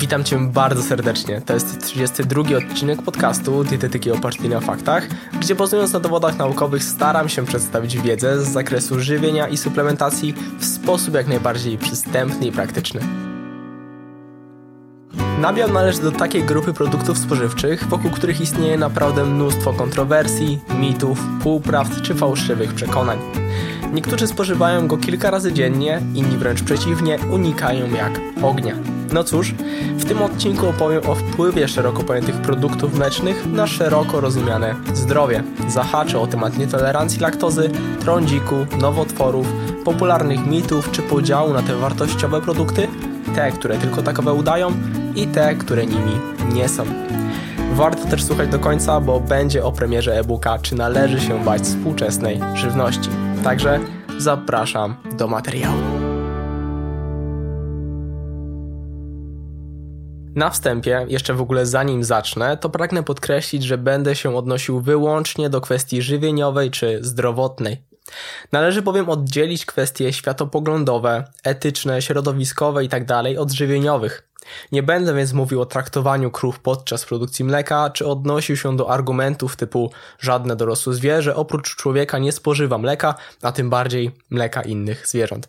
Witam Cię bardzo serdecznie. To jest 32 odcinek podcastu Dietetyki opartej na faktach, gdzie bazując na dowodach naukowych staram się przedstawić wiedzę z zakresu żywienia i suplementacji w sposób jak najbardziej przystępny i praktyczny. Nabiał należy do takiej grupy produktów spożywczych, wokół których istnieje naprawdę mnóstwo kontrowersji, mitów, półprawd czy fałszywych przekonań. Niektórzy spożywają go kilka razy dziennie, inni wręcz przeciwnie, unikają jak ognia. No cóż, w tym odcinku opowiem o wpływie szeroko pojętych produktów mlecznych na szeroko rozumiane zdrowie. Zahaczę o temat nietolerancji laktozy, trądziku, nowotworów, popularnych mitów czy podziału na te wartościowe produkty, te, które tylko takowe udają i te, które nimi nie są. Warto też słuchać do końca, bo będzie o premierze e-booka Czy należy się bać współczesnej żywności. Także zapraszam do materiału. Na wstępie, jeszcze w ogóle zanim zacznę, to pragnę podkreślić, że będę się odnosił wyłącznie do kwestii żywieniowej czy zdrowotnej. Należy bowiem oddzielić kwestie światopoglądowe, etyczne, środowiskowe itd. Tak od żywieniowych. Nie będę więc mówił o traktowaniu krów podczas produkcji mleka, czy odnosił się do argumentów typu żadne dorosłe zwierzę oprócz człowieka nie spożywa mleka, a tym bardziej mleka innych zwierząt.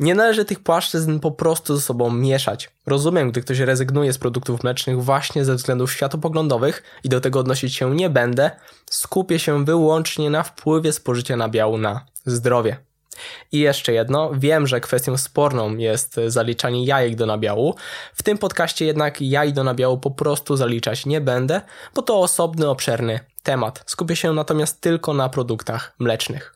Nie należy tych płaszczyzn po prostu ze sobą mieszać. Rozumiem, gdy ktoś rezygnuje z produktów mlecznych właśnie ze względów światopoglądowych i do tego odnosić się nie będę, skupię się wyłącznie na wpływie spożycia nabiału na zdrowie. I jeszcze jedno, wiem, że kwestią sporną jest zaliczanie jajek do nabiału. W tym podcaście jednak jaj do nabiału po prostu zaliczać nie będę, bo to osobny, obszerny temat. Skupię się natomiast tylko na produktach mlecznych.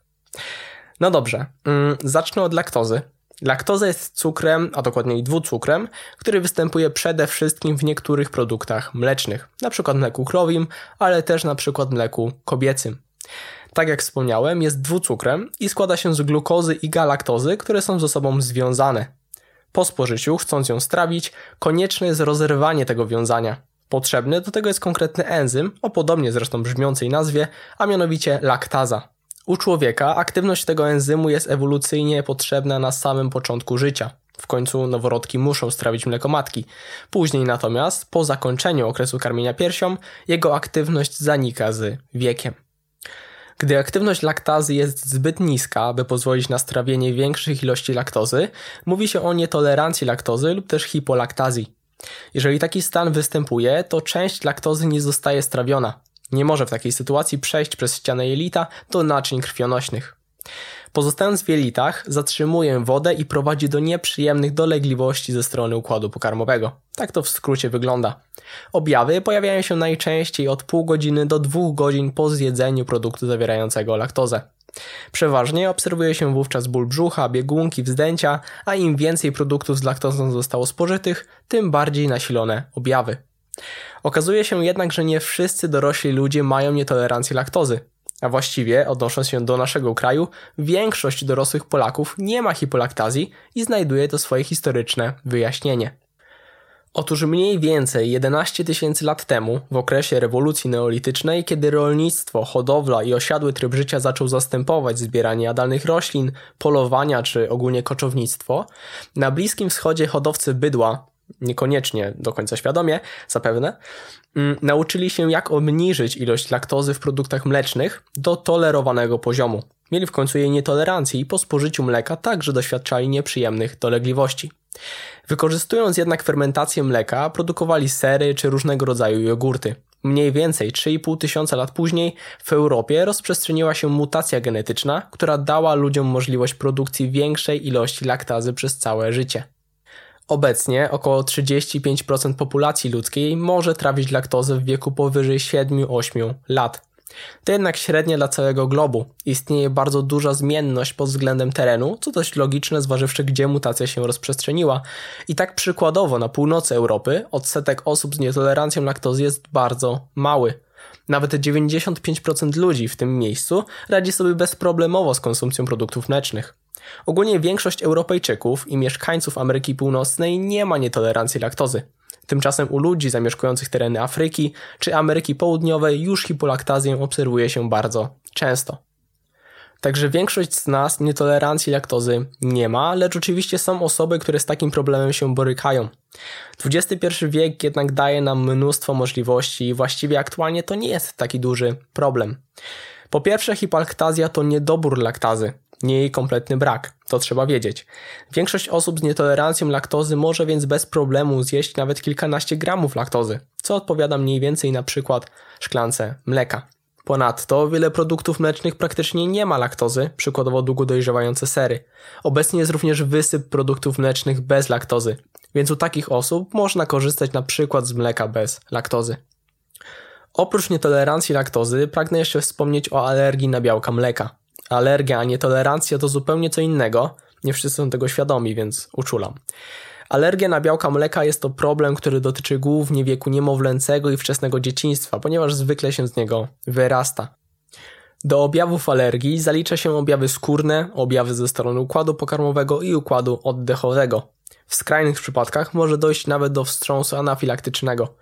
No dobrze, mm, zacznę od laktozy. Laktoza jest cukrem, a dokładniej dwucukrem, który występuje przede wszystkim w niektórych produktach mlecznych, np. mleku krowim, ale też np. mleku kobiecym. Tak jak wspomniałem, jest dwucukrem i składa się z glukozy i galaktozy, które są ze sobą związane. Po spożyciu, chcąc ją strawić, konieczne jest rozerwanie tego wiązania. Potrzebny do tego jest konkretny enzym, o podobnie zresztą brzmiącej nazwie, a mianowicie laktaza. U człowieka aktywność tego enzymu jest ewolucyjnie potrzebna na samym początku życia. W końcu noworodki muszą strawić mleko matki. Później natomiast, po zakończeniu okresu karmienia piersią, jego aktywność zanika z wiekiem. Gdy aktywność laktazy jest zbyt niska, by pozwolić na strawienie większych ilości laktozy, mówi się o nietolerancji laktozy lub też hipolaktazji. Jeżeli taki stan występuje, to część laktozy nie zostaje strawiona. Nie może w takiej sytuacji przejść przez ścianę jelita do naczyń krwionośnych. Pozostając w jelitach, zatrzymuje wodę i prowadzi do nieprzyjemnych dolegliwości ze strony układu pokarmowego. Tak to w skrócie wygląda. Objawy pojawiają się najczęściej od pół godziny do dwóch godzin po zjedzeniu produktu zawierającego laktozę. Przeważnie obserwuje się wówczas ból brzucha, biegunki, wzdęcia, a im więcej produktów z laktozą zostało spożytych, tym bardziej nasilone objawy. Okazuje się jednak, że nie wszyscy dorośli ludzie mają nietolerancję laktozy. A właściwie, odnosząc się do naszego kraju, większość dorosłych Polaków nie ma hipolaktazji i znajduje to swoje historyczne wyjaśnienie. Otóż mniej więcej 11 tysięcy lat temu, w okresie rewolucji neolitycznej, kiedy rolnictwo, hodowla i osiadły tryb życia zaczął zastępować zbieranie jadalnych roślin, polowania czy ogólnie koczownictwo, na Bliskim Wschodzie hodowcy bydła, niekoniecznie do końca świadomie, zapewne, mm, nauczyli się jak obniżyć ilość laktozy w produktach mlecznych do tolerowanego poziomu. Mieli w końcu jej nietolerancję i po spożyciu mleka także doświadczali nieprzyjemnych dolegliwości. Wykorzystując jednak fermentację mleka, produkowali sery czy różnego rodzaju jogurty. Mniej więcej 3,5 tysiąca lat później w Europie rozprzestrzeniła się mutacja genetyczna, która dała ludziom możliwość produkcji większej ilości laktazy przez całe życie. Obecnie około 35% populacji ludzkiej może trawić laktozę w wieku powyżej 7-8 lat. To jednak średnie dla całego globu. Istnieje bardzo duża zmienność pod względem terenu, co dość logiczne zważywszy gdzie mutacja się rozprzestrzeniła. I tak przykładowo na północy Europy odsetek osób z nietolerancją laktozy jest bardzo mały. Nawet 95% ludzi w tym miejscu radzi sobie bezproblemowo z konsumpcją produktów mlecznych. Ogólnie większość Europejczyków i mieszkańców Ameryki Północnej nie ma nietolerancji laktozy. Tymczasem u ludzi zamieszkujących tereny Afryki czy Ameryki Południowej już hipolaktazję obserwuje się bardzo często. Także większość z nas nietolerancji laktozy nie ma, lecz oczywiście są osoby, które z takim problemem się borykają. XXI wiek jednak daje nam mnóstwo możliwości i właściwie aktualnie to nie jest taki duży problem. Po pierwsze, hipolaktazja to niedobór laktazy, nie jej kompletny brak. To trzeba wiedzieć. Większość osób z nietolerancją laktozy może więc bez problemu zjeść nawet kilkanaście gramów laktozy, co odpowiada mniej więcej na przykład szklance mleka. Ponadto wiele produktów mlecznych praktycznie nie ma laktozy, przykładowo długo dojrzewające sery. Obecnie jest również wysyp produktów mlecznych bez laktozy, więc u takich osób można korzystać na przykład z mleka bez laktozy. Oprócz nietolerancji laktozy pragnę jeszcze wspomnieć o alergii na białka mleka. Alergia, a nietolerancja to zupełnie co innego. Nie wszyscy są tego świadomi, więc uczulam. Alergia na białka mleka jest to problem, który dotyczy głównie wieku niemowlęcego i wczesnego dzieciństwa, ponieważ zwykle się z niego wyrasta. Do objawów alergii zalicza się objawy skórne, objawy ze strony układu pokarmowego i układu oddechowego. W skrajnych przypadkach może dojść nawet do wstrząsu anafilaktycznego.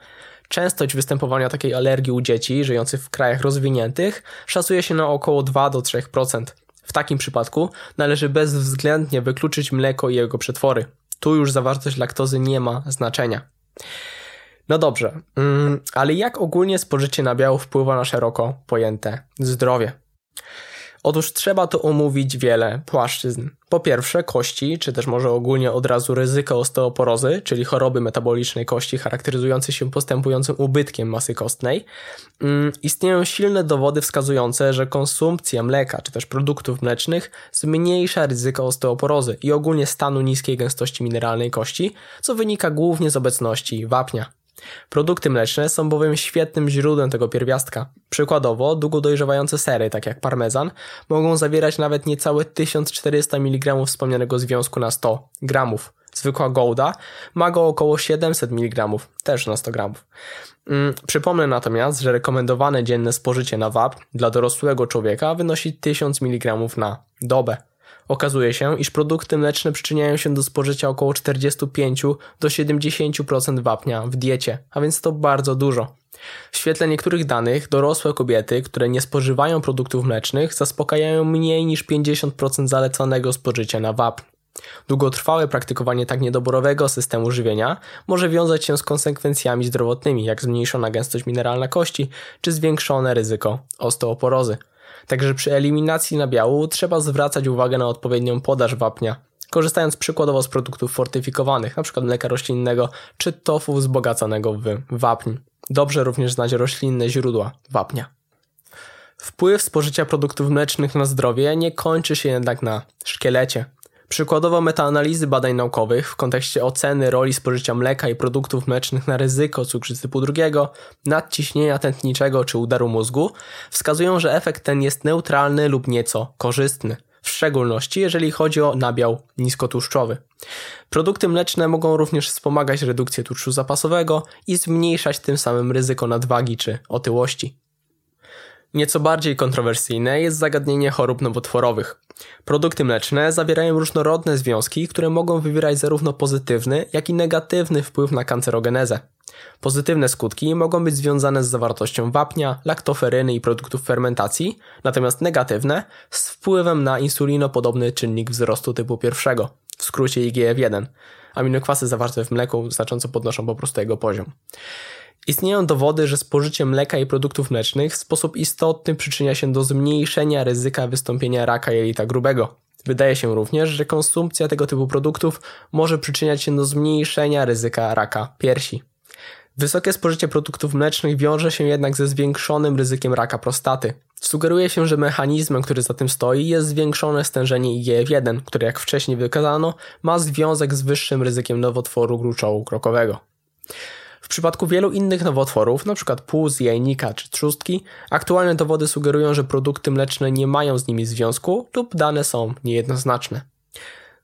Częstość występowania takiej alergii u dzieci żyjących w krajach rozwiniętych szacuje się na około 2-3%. W takim przypadku należy bezwzględnie wykluczyć mleko i jego przetwory. Tu już zawartość laktozy nie ma znaczenia. No dobrze, mm, ale jak ogólnie spożycie nabiału wpływa na szeroko pojęte zdrowie? Otóż trzeba tu omówić wiele płaszczyzn. Po pierwsze, kości, czy też może ogólnie od razu ryzyko osteoporozy, czyli choroby metabolicznej kości charakteryzującej się postępującym ubytkiem masy kostnej. Mm, istnieją silne dowody wskazujące, że konsumpcja mleka, czy też produktów mlecznych zmniejsza ryzyko osteoporozy i ogólnie stanu niskiej gęstości mineralnej kości, co wynika głównie z obecności wapnia. Produkty mleczne są bowiem świetnym źródłem tego pierwiastka. Przykładowo, długo dojrzewające sery, tak jak parmezan, mogą zawierać nawet niecałe 1400 mg wspomnianego związku na 100 gramów. Zwykła Gouda ma go około 700 mg, też na 100 gramów. Hmm, przypomnę natomiast, że rekomendowane dzienne spożycie na wap dla dorosłego człowieka wynosi 1000 mg na dobę. Okazuje się, iż produkty mleczne przyczyniają się do spożycia około 45 do 70% wapnia w diecie, a więc to bardzo dużo. W świetle niektórych danych, dorosłe kobiety, które nie spożywają produktów mlecznych, zaspokajają mniej niż 50% zalecanego spożycia na wapń. Długotrwałe praktykowanie tak niedoborowego systemu żywienia może wiązać się z konsekwencjami zdrowotnymi, jak zmniejszona gęstość mineralna kości czy zwiększone ryzyko osteoporozy. Także przy eliminacji nabiału trzeba zwracać uwagę na odpowiednią podaż wapnia, korzystając przykładowo z produktów fortyfikowanych, np. mleka roślinnego czy tofu wzbogaconego w wapń. Dobrze również znać roślinne źródła wapnia. Wpływ spożycia produktów mlecznych na zdrowie nie kończy się jednak na szkielecie. Przykładowo metaanalizy badań naukowych w kontekście oceny roli spożycia mleka i produktów mlecznych na ryzyko cukrzycy typu drugiego, nadciśnienia tętniczego czy udaru mózgu wskazują, że efekt ten jest neutralny lub nieco korzystny, w szczególności jeżeli chodzi o nabiał niskotłuszczowy. Produkty mleczne mogą również wspomagać redukcję tłuszczu zapasowego i zmniejszać tym samym ryzyko nadwagi czy otyłości. Nieco bardziej kontrowersyjne jest zagadnienie chorób nowotworowych. Produkty mleczne zawierają różnorodne związki, które mogą wywierać zarówno pozytywny, jak i negatywny wpływ na kancerogenezę. Pozytywne skutki mogą być związane z zawartością wapnia, laktoferyny i produktów fermentacji, natomiast negatywne z wpływem na insulinopodobny czynnik wzrostu typu pierwszego, w skrócie IGF-1. Aminokwasy zawarte w mleku znacząco podnoszą po prostu jego poziom. Istnieją dowody, że spożycie mleka i produktów mlecznych w sposób istotny przyczynia się do zmniejszenia ryzyka wystąpienia raka jelita grubego. Wydaje się również, że konsumpcja tego typu produktów może przyczyniać się do zmniejszenia ryzyka raka piersi. Wysokie spożycie produktów mlecznych wiąże się jednak ze zwiększonym ryzykiem raka prostaty. Sugeruje się, że mechanizmem, który za tym stoi, jest zwiększone stężenie IGF-1, które jak wcześniej wykazano, ma związek z wyższym ryzykiem nowotworu gruczołu krokowego. W przypadku wielu innych nowotworów, np. płuc, jajnika czy trzustki, aktualne dowody sugerują, że produkty mleczne nie mają z nimi związku lub dane są niejednoznaczne.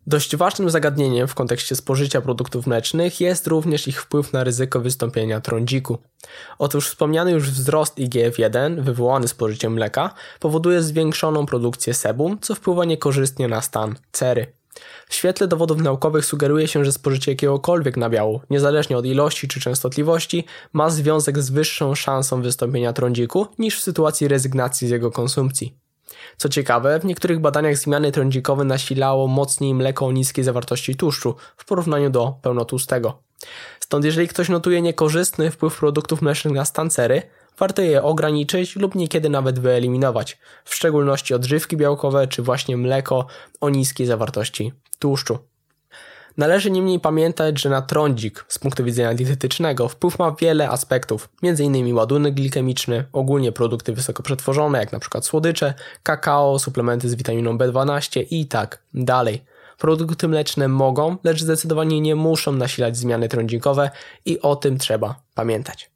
Dość ważnym zagadnieniem w kontekście spożycia produktów mlecznych jest również ich wpływ na ryzyko wystąpienia trądziku. Otóż wspomniany już wzrost IGF-1 wywołany spożyciem mleka powoduje zwiększoną produkcję sebum, co wpływa niekorzystnie na stan cery. W świetle dowodów naukowych sugeruje się, że spożycie jakiegokolwiek nabiału, niezależnie od ilości czy częstotliwości, ma związek z wyższą szansą wystąpienia trądziku niż w sytuacji rezygnacji z jego konsumpcji. Co ciekawe, w niektórych badaniach zmiany trądzikowe nasilało mocniej mleko o niskiej zawartości tłuszczu w porównaniu do pełnotłustego. Stąd jeżeli ktoś notuje niekorzystny wpływ produktów mlecznych na stancery, warto je ograniczyć lub niekiedy nawet wyeliminować, w szczególności odżywki białkowe czy właśnie mleko o niskiej zawartości tłuszczu. Należy niemniej pamiętać, że na trądzik z punktu widzenia dietetycznego wpływ ma wiele aspektów, m.in. ładunek glikemiczny, ogólnie produkty wysoko przetworzone, jak np. słodycze, kakao, suplementy z witaminą B12 i tak dalej. Produkty mleczne mogą, lecz zdecydowanie nie muszą nasilać zmiany trądzikowe i o tym trzeba pamiętać.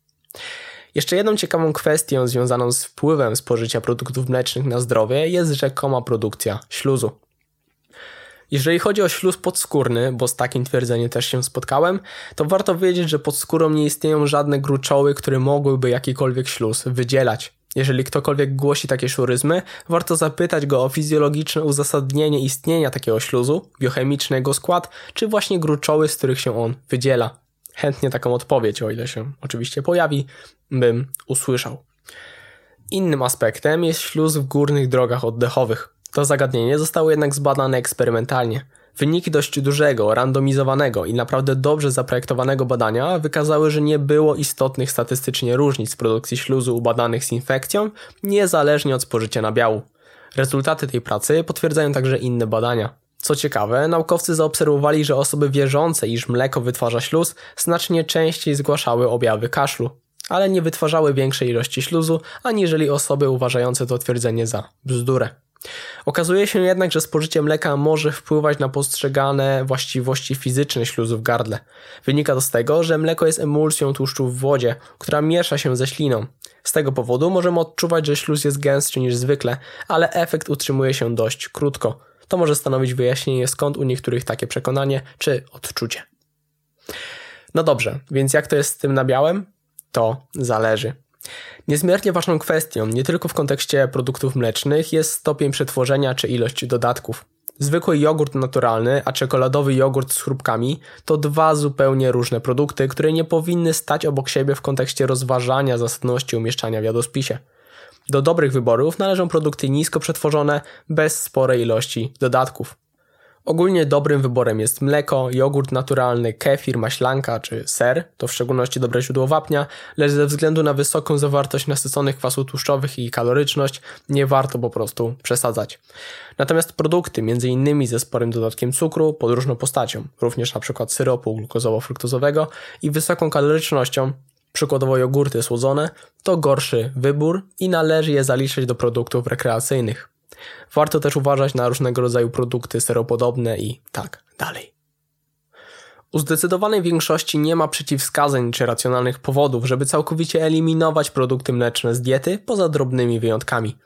Jeszcze jedną ciekawą kwestią związaną z wpływem spożycia produktów mlecznych na zdrowie jest rzekoma produkcja śluzu. Jeżeli chodzi o śluz podskórny, bo z takim twierdzeniem też się spotkałem, to warto wiedzieć, że pod skórą nie istnieją żadne gruczoły, które mogłyby jakikolwiek śluz wydzielać. Jeżeli ktokolwiek głosi takie szuryzmy, warto zapytać go o fizjologiczne uzasadnienie istnienia takiego śluzu, biochemiczny jego skład, czy właśnie gruczoły, z których się on wydziela. Chętnie taką odpowiedź, o ile się oczywiście pojawi, bym usłyszał. Innym aspektem jest śluz w górnych drogach oddechowych. To zagadnienie zostało jednak zbadane eksperymentalnie. Wyniki dość dużego, randomizowanego i naprawdę dobrze zaprojektowanego badania wykazały, że nie było istotnych statystycznie różnic w produkcji śluzu u badanych z infekcją, niezależnie od spożycia nabiału. Rezultaty tej pracy potwierdzają także inne badania. Co ciekawe, naukowcy zaobserwowali, że osoby wierzące, iż mleko wytwarza śluz, znacznie częściej zgłaszały objawy kaszlu, ale nie wytwarzały większej ilości śluzu, aniżeli osoby uważające to twierdzenie za bzdurę. Okazuje się jednak, że spożycie mleka może wpływać na postrzegane właściwości fizyczne śluzu w gardle. Wynika to z tego, że mleko jest emulsją tłuszczu w wodzie, która miesza się ze śliną. Z tego powodu możemy odczuwać, że śluz jest gęstszy niż zwykle, ale efekt utrzymuje się dość krótko. To może stanowić wyjaśnienie skąd u niektórych takie przekonanie czy odczucie. No dobrze, więc jak to jest z tym nabiałem? To zależy. Niezmiernie ważną kwestią, nie tylko w kontekście produktów mlecznych, jest stopień przetworzenia czy ilość dodatków. Zwykły jogurt naturalny, a czekoladowy jogurt z chrupkami to dwa zupełnie różne produkty, które nie powinny stać obok siebie w kontekście rozważania zasadności umieszczania w jadłospisie. Do dobrych wyborów należą produkty nisko przetworzone, bez sporej ilości dodatków. Ogólnie dobrym wyborem jest mleko, jogurt naturalny, kefir, maślanka czy ser, to w szczególności dobre źródło wapnia, lecz ze względu na wysoką zawartość nasyconych kwasów tłuszczowych i kaloryczność nie warto po prostu przesadzać. Natomiast produkty, m.in. ze sporym dodatkiem cukru, pod różną postacią, również np. syropu glukozowo-fruktozowego i wysoką kalorycznością, przykładowo jogurty słodzone, to gorszy wybór i należy je zaliczyć do produktów rekreacyjnych. Warto też uważać na różnego rodzaju produkty seropodobne i tak dalej. U zdecydowanej większości nie ma przeciwwskazań czy racjonalnych powodów, żeby całkowicie eliminować produkty mleczne z diety, poza drobnymi wyjątkami.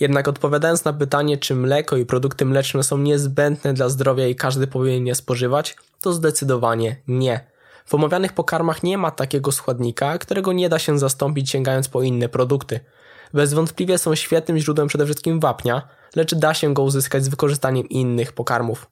Jednak odpowiadając na pytanie, czy mleko i produkty mleczne są niezbędne dla zdrowia i każdy powinien je spożywać, to zdecydowanie nie. W omawianych pokarmach nie ma takiego składnika, którego nie da się zastąpić sięgając po inne produkty. Bezwątpliwie są świetnym źródłem przede wszystkim wapnia, lecz da się go uzyskać z wykorzystaniem innych pokarmów.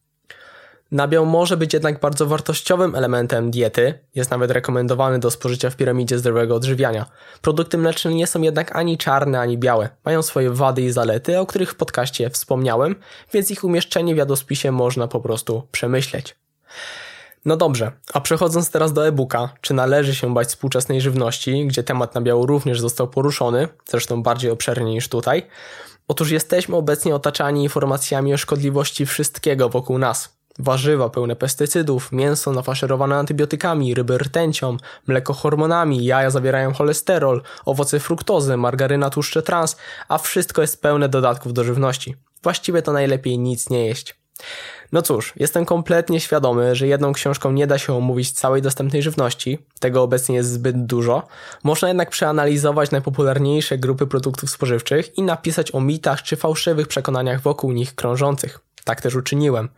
Nabiał może być jednak bardzo wartościowym elementem diety, jest nawet rekomendowany do spożycia w piramidzie zdrowego odżywiania. Produkty mleczne nie są jednak ani czarne, ani białe. Mają swoje wady i zalety, o których w podcaście wspomniałem, więc ich umieszczenie w jadłospisie można po prostu przemyśleć. No dobrze, a przechodząc teraz do e-booka, czy należy się bać współczesnej żywności, gdzie temat nabiału również został poruszony, zresztą bardziej obszernie niż tutaj, Otóż jesteśmy obecnie otaczani informacjami o szkodliwości wszystkiego wokół nas. Warzywa pełne pestycydów, mięso nafaszerowane antybiotykami, ryby rtęcią, mleko hormonami, jaja zawierają cholesterol, owoce fruktozy, margaryna tłuszcze trans, a wszystko jest pełne dodatków do żywności. Właściwie to najlepiej nic nie jeść. No cóż, jestem kompletnie świadomy, że jedną książką nie da się omówić całej dostępnej żywności, tego obecnie jest zbyt dużo. Można jednak przeanalizować najpopularniejsze grupy produktów spożywczych i napisać o mitach czy fałszywych przekonaniach wokół nich krążących. Tak też uczyniłem.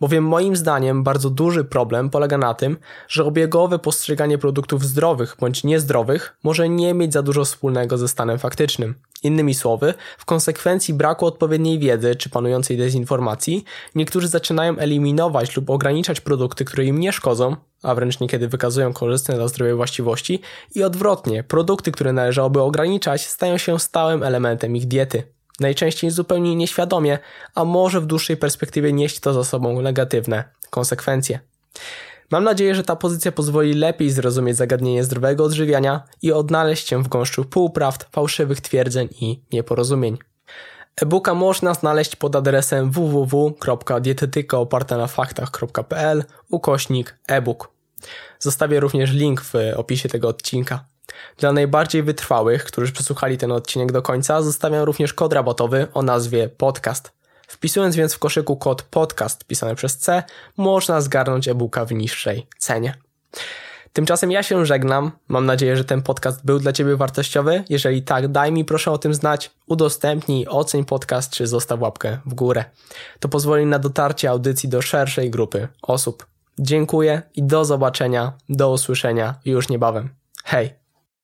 Bowiem moim zdaniem bardzo duży problem polega na tym, że obiegowe postrzeganie produktów zdrowych bądź niezdrowych może nie mieć za dużo wspólnego ze stanem faktycznym. Innymi słowy, w konsekwencji braku odpowiedniej wiedzy czy panującej dezinformacji, niektórzy zaczynają eliminować lub ograniczać produkty, które im nie szkodzą, a wręcz niekiedy wykazują korzystne dla zdrowia właściwości, i odwrotnie, produkty, które należałoby ograniczać, stają się stałym elementem ich diety. Najczęściej zupełnie nieświadomie, a może w dłuższej perspektywie nieść to za sobą negatywne konsekwencje. Mam nadzieję, że ta pozycja pozwoli lepiej zrozumieć zagadnienie zdrowego odżywiania i odnaleźć się w gąszczu półprawd, fałszywych twierdzeń i nieporozumień. E-booka można znaleźć pod adresem www.dietetykoopartanafaktach.pl ukośnik e-book. Zostawię również link w opisie tego odcinka. Dla najbardziej wytrwałych, którzy przesłuchali ten odcinek do końca, zostawiam również kod rabatowy o nazwie podcast. Wpisując więc w koszyku kod podcast pisany przez C, można zgarnąć e-booka w niższej cenie. Tymczasem ja się żegnam. Mam nadzieję, że ten podcast był dla Ciebie wartościowy. Jeżeli tak, daj mi proszę o tym znać, udostępnij, oceń podcast czy zostaw łapkę w górę. To pozwoli na dotarcie audycji do szerszej grupy osób. Dziękuję i do zobaczenia, do usłyszenia już niebawem. Hej!